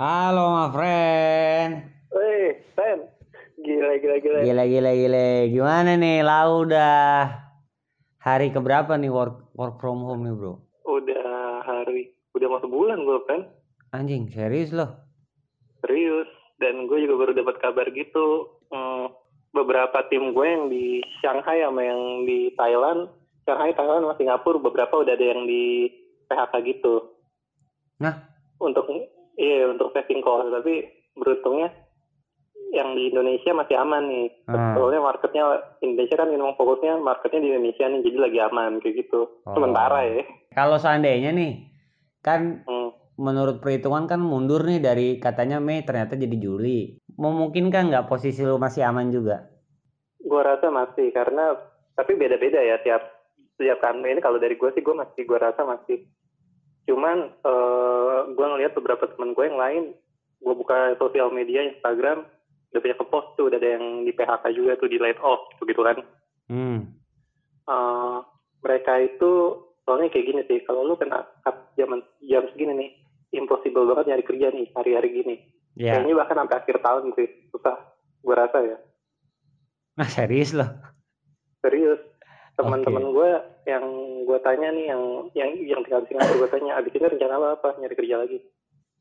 Halo, my friend. Wih, Sen. Gila, gila, gila. Gila, gila, gila. Gimana nih? Lau udah hari keberapa nih work work from home nih, bro? Udah hari, udah mau sebulan gue, Pen. Anjing, serius loh? Serius. Dan gue juga baru dapat kabar gitu. Hmm, beberapa tim gue yang di Shanghai sama yang di Thailand. Shanghai, Thailand, sama Singapura, beberapa udah ada yang di PHK gitu. Nah? Untuk, iya, untuk saving cost. Tapi beruntungnya yang di Indonesia masih aman nih. Hmm. Soalnya marketnya Indonesia kan memang fokusnya marketnya di Indonesia nih, jadi lagi aman kayak gitu. Oh. Sementara ya. Kalau seandainya nih, kan Hmm. menurut perhitungan kan mundur nih dari katanya Mei ternyata jadi Juli. Memungkinkan nggak posisi lu masih aman juga? Gua rasa masih karena tapi beda-beda ya tiap tiap kan ini kalau dari gue sih gue masih gue rasa masih. Cuman eh gue ngelihat beberapa teman gue yang lain, gue buka sosial media Instagram udah banyak ke-post tuh udah ada yang di PHK juga tuh di laid off begitu kan. Hmm. Eh, mereka itu soalnya kayak gini sih kalau lu kena cut zaman jam segini nih impossible banget nyari kerja nih hari-hari gini Ya. kayaknya bahkan sampai akhir tahun sih susah gue rasa ya Nah, serius loh. serius teman-teman gue yang gue tanya nih yang yang yang tinggal di Singapura gue tanya abis ini rencana lo apa? Nyari kerja lagi?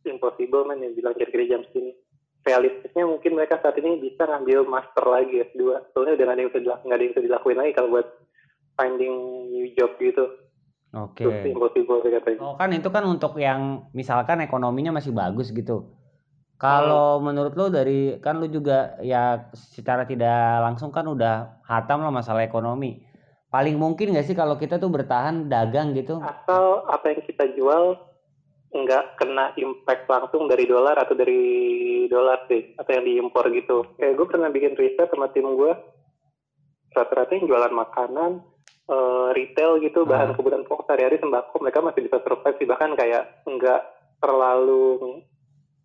Impossible man yang bilang cari kerja jam segini. Realistisnya mungkin mereka saat ini bisa ngambil master lagi S2 soalnya udah nggak ada yang bisa ada yang bisa dilakuin lagi kalau buat finding new job gitu. Oke. Terus impossible Oh kan itu kan untuk yang misalkan ekonominya masih bagus gitu. Kalau menurut lo dari kan lo juga ya secara tidak langsung kan udah hatam lah masalah ekonomi. Paling mungkin nggak sih kalau kita tuh bertahan dagang gitu? asal apa yang kita jual nggak kena impact langsung dari dolar atau dari dolar sih atau yang diimpor gitu kayak gue pernah bikin riset sama tim gue rata-rata yang jualan makanan eh, retail gitu bahan Ah. kebutuhan pokok sehari-hari sembako mereka masih bisa survive sih bahkan kayak nggak terlalu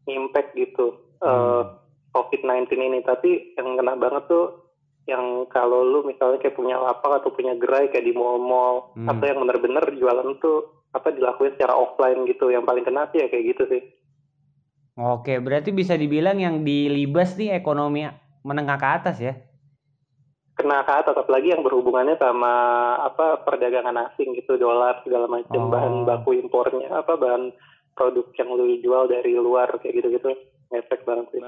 impact gitu eh, Hmm. COVID-19 ini tapi yang kena banget tuh yang kalau lu misalnya kayak punya lapak atau punya gerai kayak di mall-mall Hmm. atau yang bener-bener jualan tuh apa dilakuin secara offline gitu yang paling kena sih ya kayak gitu sih Oke, berarti bisa dibilang yang dilibas nih ekonomi menengah ke atas ya? kena ke atas apalagi yang berhubungannya sama apa perdagangan asing gitu dolar segala macam Oh. bahan baku impornya apa bahan produk yang lu jual dari luar kayak gitu-gitu efek banget sih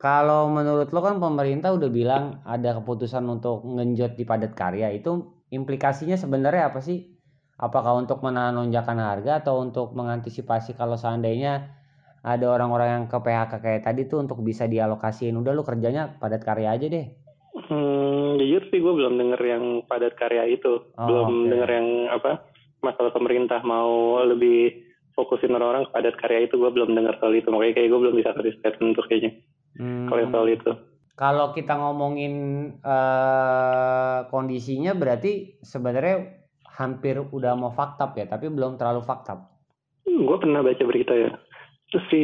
Kalau menurut lo kan pemerintah udah bilang ada keputusan untuk ngenjot di padat karya itu implikasinya sebenarnya apa sih? Apakah untuk menahan lonjakan harga atau untuk mengantisipasi kalau seandainya ada orang-orang yang ke PHK kayak tadi tuh untuk bisa dialokasiin udah lu kerjanya padat karya aja deh. Hmm, jujur sih gue belum denger yang padat karya itu. Oh, belum oke. denger yang apa masalah pemerintah mau lebih fokusin orang-orang ke padat karya itu gue belum dengar soal itu. Makanya kayak gue belum bisa kasih statement untuk kayaknya Hmm. kalau soal itu. Kalau kita ngomongin eh, kondisinya berarti sebenarnya hampir udah mau faktab ya, tapi belum terlalu faktab. Gue pernah baca berita ya. Terus si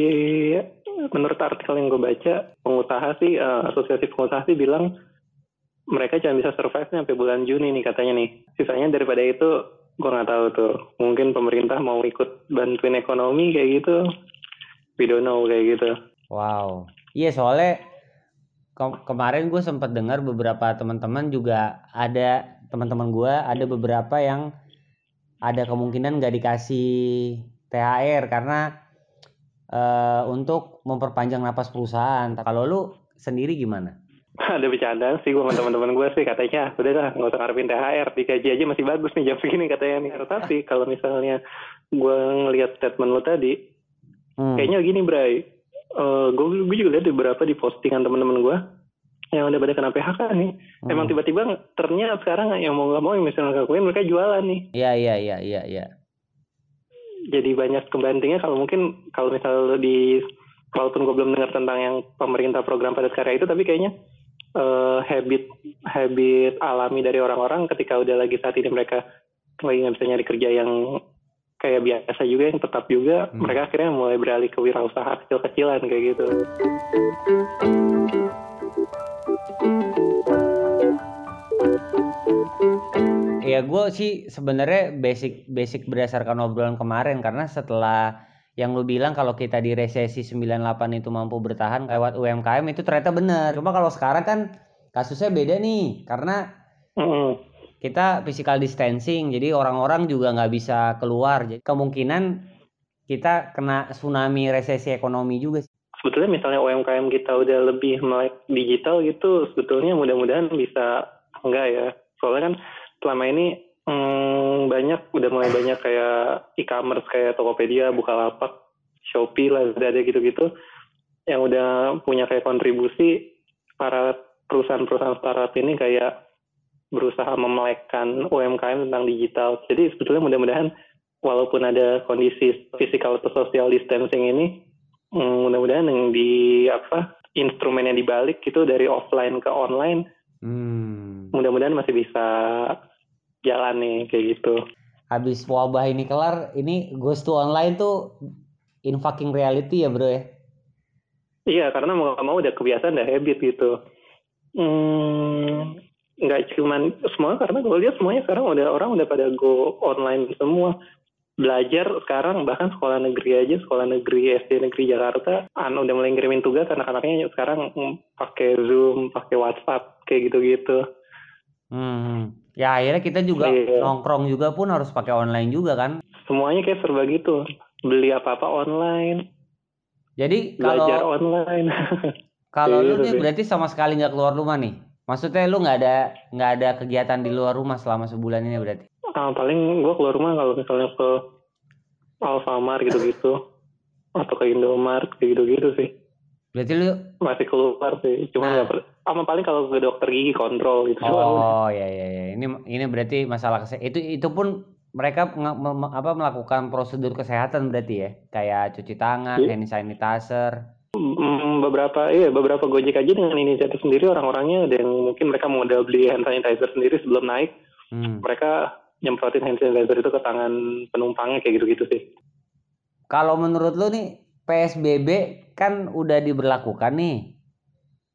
menurut artikel yang gue baca pengusaha sih eh, asosiasi pengusaha sih bilang mereka cuma bisa survive sampai bulan Juni nih katanya nih. Sisanya daripada itu gue nggak tahu tuh. Mungkin pemerintah mau ikut bantuin ekonomi kayak gitu. We don't know kayak gitu. Wow. Iya soalnya ke- kemarin gue sempat dengar beberapa teman-teman juga ada teman-teman gue ada beberapa yang ada kemungkinan nggak dikasih THR karena eh, untuk memperpanjang napas perusahaan. Kalau lu sendiri gimana? Ada bercandaan sih gue sama teman-teman gue sih katanya udah dah nggak usah ngarepin THR digaji aja masih bagus nih jam segini katanya nih. Tapi kalau misalnya gue ngelihat statement lo tadi Hmm. Kayaknya gini Bray, gue gue juga lihat beberapa di postingan teman-teman gue yang udah pada kena PHK nih. Hmm. Emang tiba-tiba ternyata sekarang yang mau nggak mau yang misalnya ngakuin mereka jualan nih. Iya iya iya iya iya. Jadi banyak pembantingnya kalau mungkin kalau misalnya di walaupun gue belum dengar tentang yang pemerintah program padat karya itu tapi kayaknya eh, habit habit alami dari orang-orang ketika udah lagi saat ini mereka lagi nggak bisa nyari kerja yang kayak biasa juga yang tetap juga Hmm. mereka akhirnya mulai beralih ke wirausaha kecil-kecilan kayak gitu. Ya gue sih sebenarnya basic basic berdasarkan obrolan kemarin karena setelah yang lu bilang kalau kita di resesi 98 itu mampu bertahan lewat UMKM itu ternyata benar. Cuma kalau sekarang kan kasusnya beda nih karena kita physical distancing jadi orang-orang juga nggak bisa keluar jadi kemungkinan kita kena tsunami resesi ekonomi juga sih. sebetulnya misalnya UMKM kita udah lebih melek digital gitu sebetulnya mudah-mudahan bisa enggak ya soalnya kan selama ini hmm, banyak udah mulai banyak kayak e-commerce kayak Tokopedia, Bukalapak, Shopee, Lazada gitu-gitu yang udah punya kayak kontribusi para perusahaan-perusahaan startup ini kayak berusaha memelekkan UMKM tentang digital. Jadi sebetulnya mudah-mudahan walaupun ada kondisi physical atau social distancing ini, hmm, mudah-mudahan yang di apa instrumen yang dibalik itu dari offline ke online, Hmm. mudah-mudahan masih bisa jalan nih kayak gitu. Habis wabah ini kelar, ini goes to online tuh in fucking reality ya bro ya. Iya, karena mau nggak mau udah kebiasaan, udah habit gitu. Hmm, nggak cuman semua karena gue lihat semuanya sekarang udah orang udah pada go online semua belajar sekarang bahkan sekolah negeri aja sekolah negeri SD negeri Jakarta an udah mulai ngirimin tugas anak-anaknya sekarang mm, pakai Zoom pakai WhatsApp kayak gitu-gitu Hmm. Ya akhirnya kita juga Iya. nongkrong juga pun harus pakai online juga kan. semuanya kayak serba gitu beli apa-apa online Jadi belajar kalau online kalau lu Gitu nih sih. berarti sama sekali nggak keluar rumah nih. Maksudnya lu nggak ada nggak ada kegiatan di luar rumah selama sebulan ini berarti. Ah, paling gue keluar rumah kalau misalnya ke Alfamart gitu-gitu atau ke Indomaret kayak gitu-gitu sih Berarti lu masih keluar sih cuma Nah. nggak per- sama paling kalau ke dokter gigi kontrol gitu Oh ya ya ya. Ini ini berarti masalah kesehatan. Itu itu pun mereka apa melakukan prosedur kesehatan berarti ya. Kayak cuci tangan, Iya. hand sanitizer. Beberapa iya beberapa gojek aja dengan inisiatif sendiri orang-orangnya ada yang mungkin mereka modal beli hand sanitizer sendiri sebelum naik Hmm. mereka nyemprotin hand sanitizer itu ke tangan penumpangnya kayak gitu-gitu sih Kalau menurut lu nih PSBB kan udah diberlakukan nih.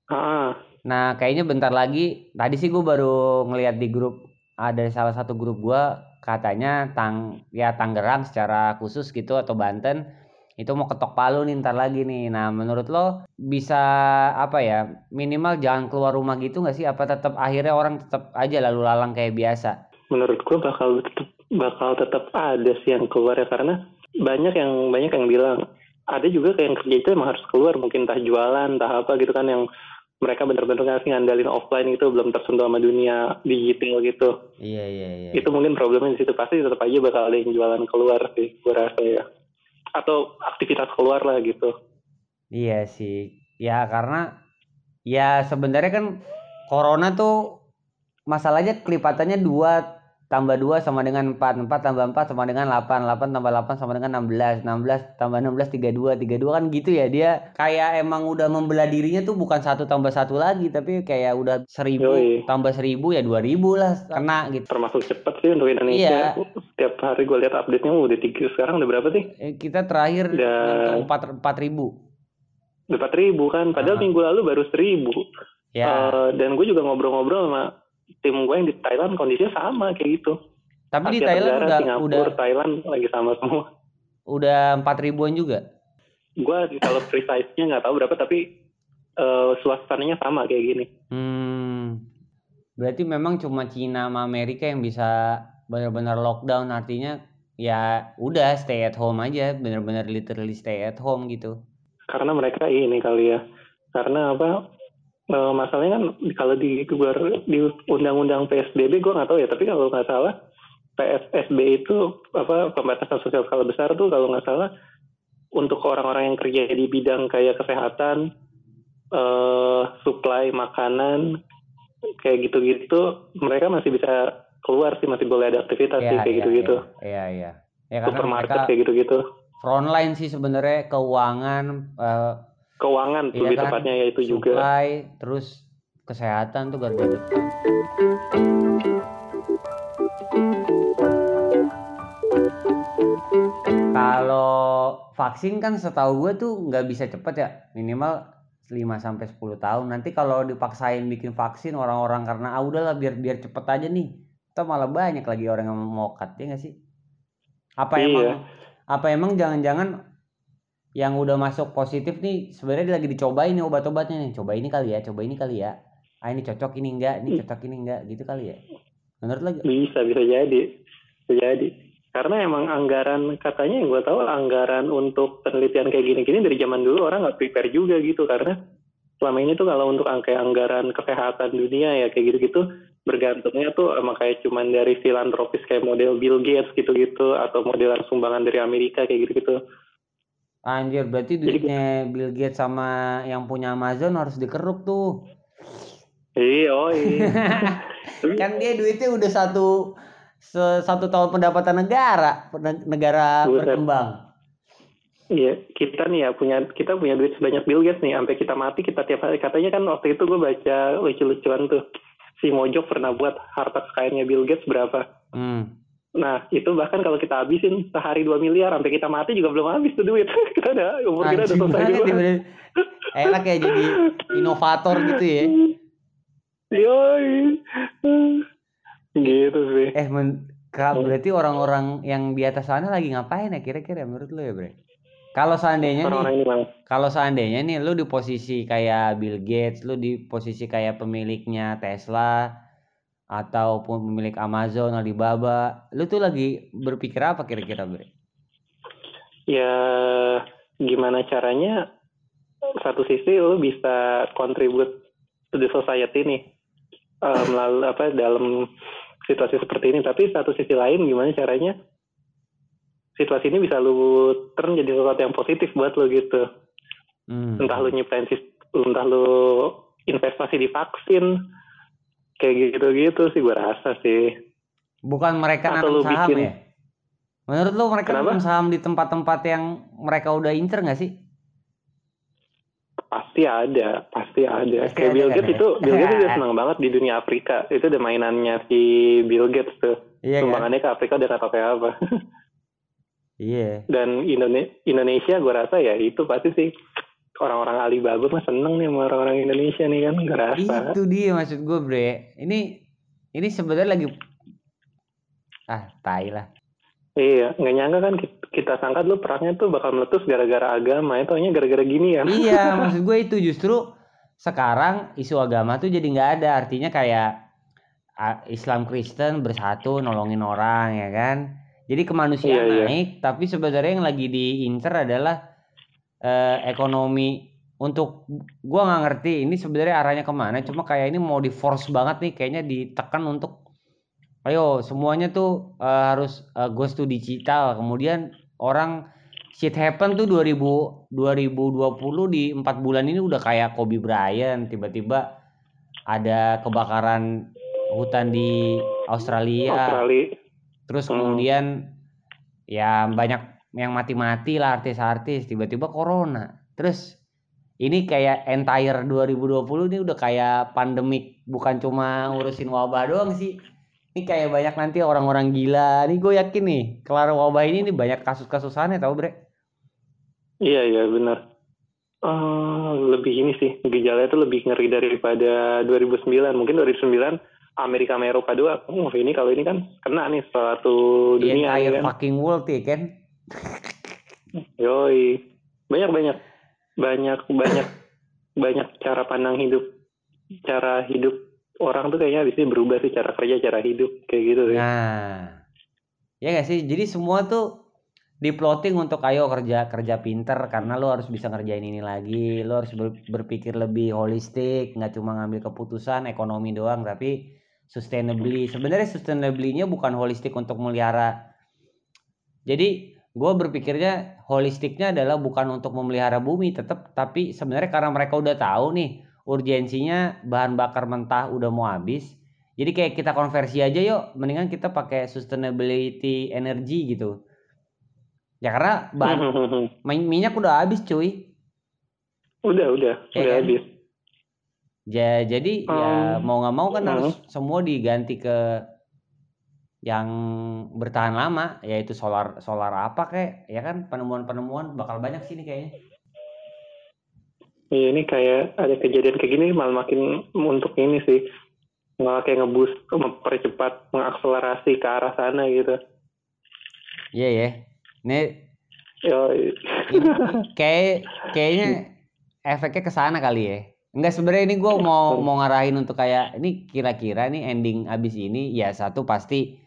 ah Nah, kayaknya bentar lagi. Tadi sih gue baru ngeliat di grup ada salah satu grup gua katanya tang ya Tangerang secara khusus gitu atau Banten itu mau ketok palu nih ntar lagi nih. Nah, menurut lo bisa apa ya minimal jangan keluar rumah gitu nggak sih? Apa tetap akhirnya orang tetap aja lalu lalang kayak biasa? menurut gue bakal tetep, bakal tetap ada sih yang keluar ya karena banyak yang banyak yang bilang ada juga kayak yang kerja itu emang harus keluar mungkin entah jualan entah apa gitu kan yang mereka bener-bener ngasih ngandalin offline itu belum tersentuh sama dunia digital gitu Iya iya iya. itu mungkin problemnya di situ pasti tetap aja bakal ada yang jualan keluar sih gue rasa ya atau aktivitas keluar lah gitu Iya sih. Ya karena ya sebenarnya kan corona tuh masalahnya kelipatannya 2 tambah 2 sama dengan 4, 4 tambah 4 sama dengan 8, 8 tambah 8 sama dengan 16, 16 tambah 16 32, 32 kan gitu ya. Dia kayak emang udah membelah dirinya tuh bukan satu tambah satu lagi tapi kayak udah 1000 Yoi. tambah 1000 ya 2000 lah kena gitu. termasuk cepet sih untuk Indonesia Iya. setiap hari gue lihat update nya udah tiga sekarang udah berapa sih Eh, Kita terakhir nyentuh 4 4000. udah empat ribu kan padahal Ah. minggu lalu baru seribu Ya. Eh, dan gue juga ngobrol-ngobrol sama tim gue yang di Thailand kondisinya sama kayak gitu. tapi di Asia Thailand Tenggara, udah Singapura, udah Thailand lagi sama semua. udah 4 ribuan juga. Gue kalau precise-nya nggak tahu berapa tapi eh, suasananya sama kayak gini. Hmm, berarti memang cuma Cina sama Amerika yang bisa benar-benar lockdown artinya ya udah stay at home aja, benar-benar literally stay at home gitu. Karena mereka ini kali ya. Karena apa? Eh, masalahnya kan kalau di luar di undang-undang PSBB gue nggak tahu ya. Tapi kalau nggak salah PSSB itu apa pembatasan sosial skala besar tuh kalau nggak salah untuk orang-orang yang kerja di bidang kayak kesehatan, eh, supply makanan, kayak gitu-gitu, mereka masih bisa keluar sih, masih boleh ada aktivitas sih kayak gitu-gitu. Iya, iya. Ya karena Supermarket mereka kayak gitu-gitu. frontline sih sebenarnya keuangan, eh, Keuangan Iya lebih kan? tepatnya ya itu juga. supply, terus kesehatan tuh garda depan. Kalau vaksin kan setahu gue tuh nggak bisa cepet ya, minimal 5 sampai 10 tahun. Nanti kalau dipaksain bikin vaksin orang-orang karena ah udahlah biar biar cepet aja nih. Atau malah banyak lagi orang yang mau cut ya nggak sih? Apa Iya. emang apa emang jangan-jangan yang udah masuk positif nih sebenarnya lagi dicobain nih obat-obatnya nih. Coba ini kali ya coba ini kali ya. Ah ini cocok ini enggak ini cocok ini enggak gitu kali ya. Menurut lagi bisa bisa jadi bisa jadi. Karena emang anggaran katanya yang gue tahu anggaran untuk penelitian kayak gini-gini dari zaman dulu orang nggak prepare juga gitu. Karena selama ini tuh kalau untuk angka anggaran kesehatan dunia ya kayak gitu-gitu bergantungnya tuh sama kayak cuman dari filantropis kayak model Bill Gates gitu-gitu atau modelan sumbangan dari Amerika kayak gitu-gitu Anjir, berarti duitnya Bill Gates sama yang punya Amazon harus dikeruk tuh. Iya, oh iya. kan dia duitnya udah satu satu tahun pendapatan negara, negara Buset. berkembang. Iya, kita nih ya punya kita punya duit sebanyak Bill Gates nih, sampai kita mati kita tiap hari katanya kan waktu itu gue baca lucu-lucuan tuh si Mojok pernah buat harta kekayaannya Bill Gates berapa. Hmm. Nah, itu bahkan kalau kita habisin sehari 2 miliar sampai kita mati juga belum habis tuh duit. kita ada umur kita udah selesai juga. Enak ya jadi inovator gitu ya. Yoi. Gitu sih. Eh, men berarti orang-orang yang di atas sana lagi ngapain ya kira-kira menurut lu ya, Bre? Kalau seandainya nih, kalau seandainya nih lu di posisi kayak Bill Gates, lu di posisi kayak pemiliknya Tesla, ataupun pemilik Amazon, Alibaba, lu tuh lagi berpikir apa kira-kira, Bre? Ya, gimana caranya? Satu sisi lu bisa contribute to the society nih um, melalui apa dalam situasi seperti ini. Tapi satu sisi lain gimana caranya? Situasi ini bisa lu turn jadi sesuatu yang positif buat lu gitu. Hmm. entah lu nyiptain entah lu investasi di vaksin kayak gitu-gitu sih gue rasa sih bukan mereka nanam saham bikin... ya menurut lu mereka nanam saham di tempat-tempat yang mereka udah incer nggak sih pasti ada pasti ada pasti kayak ada, Bill Gates kan, itu ya? Bill Gates udah senang banget di dunia Afrika itu udah mainannya si Bill Gates tuh iya, kan? sumbangannya kan? ke Afrika udah kata kayak apa Iya. Yeah. Dan Indonesia gue rasa ya itu pasti sih orang-orang Alibaba mah seneng nih sama orang-orang Indonesia nih kan ngerasa. Itu dia maksud gue bre. Ini ini sebenarnya lagi ah tai lah. Iya, nggak nyangka kan kita sangka dulu perangnya tuh bakal meletus gara-gara agama, itu hanya gara-gara gini ya. Iya, maksud gue itu justru sekarang isu agama tuh jadi nggak ada, artinya kayak Islam Kristen bersatu nolongin orang ya kan. Jadi kemanusiaan iya, iya. naik, iya. tapi sebenarnya yang lagi diincer adalah eh, ekonomi untuk gua nggak ngerti ini sebenarnya arahnya ke mana cuma kayak ini mau di force banget nih kayaknya ditekan untuk ayo semuanya tuh uh, harus uh, goes to digital kemudian orang shit happen tuh 2000 2020 di empat bulan ini udah kayak Kobe Bryant tiba-tiba ada kebakaran hutan di Australia, Australia. terus hmm. kemudian ya banyak yang mati-mati lah artis-artis tiba-tiba corona. Terus ini kayak entire 2020 ini udah kayak pandemik bukan cuma ngurusin wabah doang sih. Ini kayak banyak nanti orang-orang gila. Nih gue yakin nih kelar wabah ini nih banyak kasus-kasus aneh tau bre. Iya iya benar. Uh, lebih ini sih gejalanya itu lebih ngeri daripada 2009 mungkin 2009 Amerika sama Eropa doang oh ini kalau ini kan kena nih suatu dunia entire kan. fucking world ya kan Yoi. Banyak banyak. Banyak banyak. Banyak cara pandang hidup, cara hidup orang tuh kayaknya sini berubah sih. Cara kerja, cara hidup. Kayak gitu sih. Nah, ya gak sih. Jadi semua tuh plotting untuk ayo kerja kerja pinter. Karena lo harus bisa ngerjain ini lagi. Lo harus ber, berpikir lebih holistik. Nggak cuma ngambil keputusan ekonomi doang tapi sustainably. Sebenarnya sustainably-nya bukan holistik untuk melihara. Jadi gue berpikirnya holistiknya adalah bukan untuk memelihara bumi tetap tapi sebenarnya karena mereka udah tahu nih urgensinya bahan bakar mentah udah mau habis jadi kayak kita konversi aja yuk mendingan kita pakai sustainability energy gitu. Ya karena bahan minyak udah habis cuy. Udah udah ya udah kan? habis. Ya, jadi um, ya mau nggak mau kan uh, harus semua diganti ke yang bertahan lama yaitu solar solar apa kayak ya kan penemuan-penemuan bakal banyak sih ini kayaknya. Iya ini kayak ada kejadian kayak gini malah makin untuk ini sih malah kayak ngebus mempercepat mengakselerasi ke arah sana gitu. Iya yeah, ya. Yeah. Ini. Ini kayak kayaknya efeknya ke sana kali ya. Enggak sebenarnya ini gue mau mau ngarahin untuk kayak ini kira-kira nih ending abis ini ya satu pasti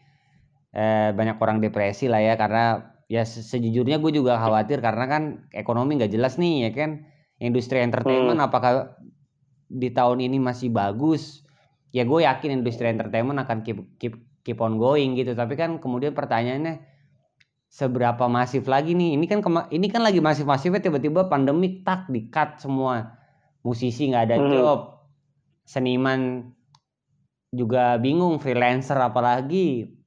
eh, banyak orang depresi lah ya karena ya se- sejujurnya gue juga khawatir karena kan ekonomi nggak jelas nih ya kan? Industri entertainment apakah di tahun ini masih bagus? Ya gue yakin industri entertainment akan keep keep keep on going gitu. Tapi kan kemudian pertanyaannya seberapa masif lagi nih? Ini kan kema- ini kan lagi masif masifnya tiba-tiba pandemi tak di cut semua. Musisi nggak ada Hmm. job. Seniman juga bingung freelancer apalagi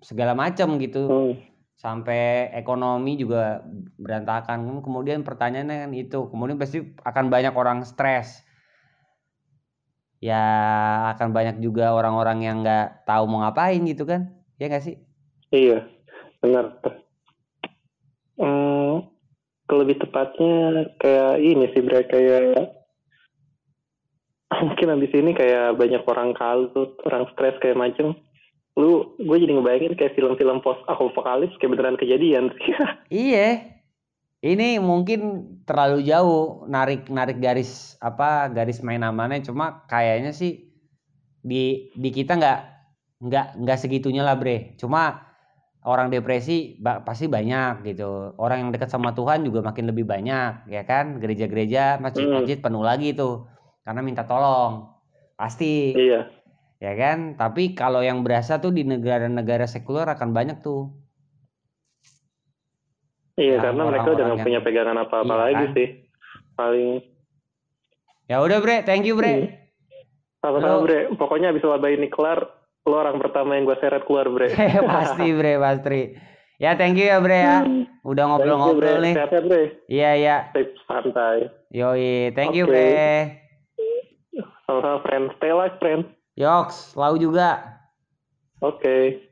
segala macam gitu Hmm. sampai ekonomi juga berantakan kemudian pertanyaannya kan itu kemudian pasti akan banyak orang stres ya akan banyak juga orang-orang yang nggak tahu mau ngapain gitu kan ya nggak sih Iya, benar. Hmm, lebih tepatnya kayak ini sih bre kayak mungkin abis ini kayak banyak orang kalut, orang stres kayak macem. Lu, gue jadi ngebayangin kayak film-film post apokalips kayak beneran kejadian. iya. Ini mungkin terlalu jauh narik narik garis apa garis main amannya. Cuma kayaknya sih di di kita nggak nggak nggak segitunya lah bre. Cuma orang depresi ba- pasti banyak gitu. Orang yang dekat sama Tuhan juga makin lebih banyak ya kan? Gereja-gereja masjid-masjid penuh lagi tuh. Karena minta tolong. Pasti. Iya, ya kan tapi kalau yang berasa tuh di negara-negara sekuler akan banyak tuh iya Ya, karena mereka udah nggak punya pegangan apa-apa Iya, lagi kan? sih. Paling ya udah bre thank you bre Hmm. sama-sama bre. Pokoknya abis wabah ini kelar, lo orang pertama yang gue seret keluar bre. pasti bre pasti ya thank you ya bre ya udah Thank you, ngobrol-ngobrol nih Sehat-sehat bre. iya iya santai. yoi thank you Oke. bre Sama-sama friend. Stay live friend. Yox, Lau juga. Oke. Okay.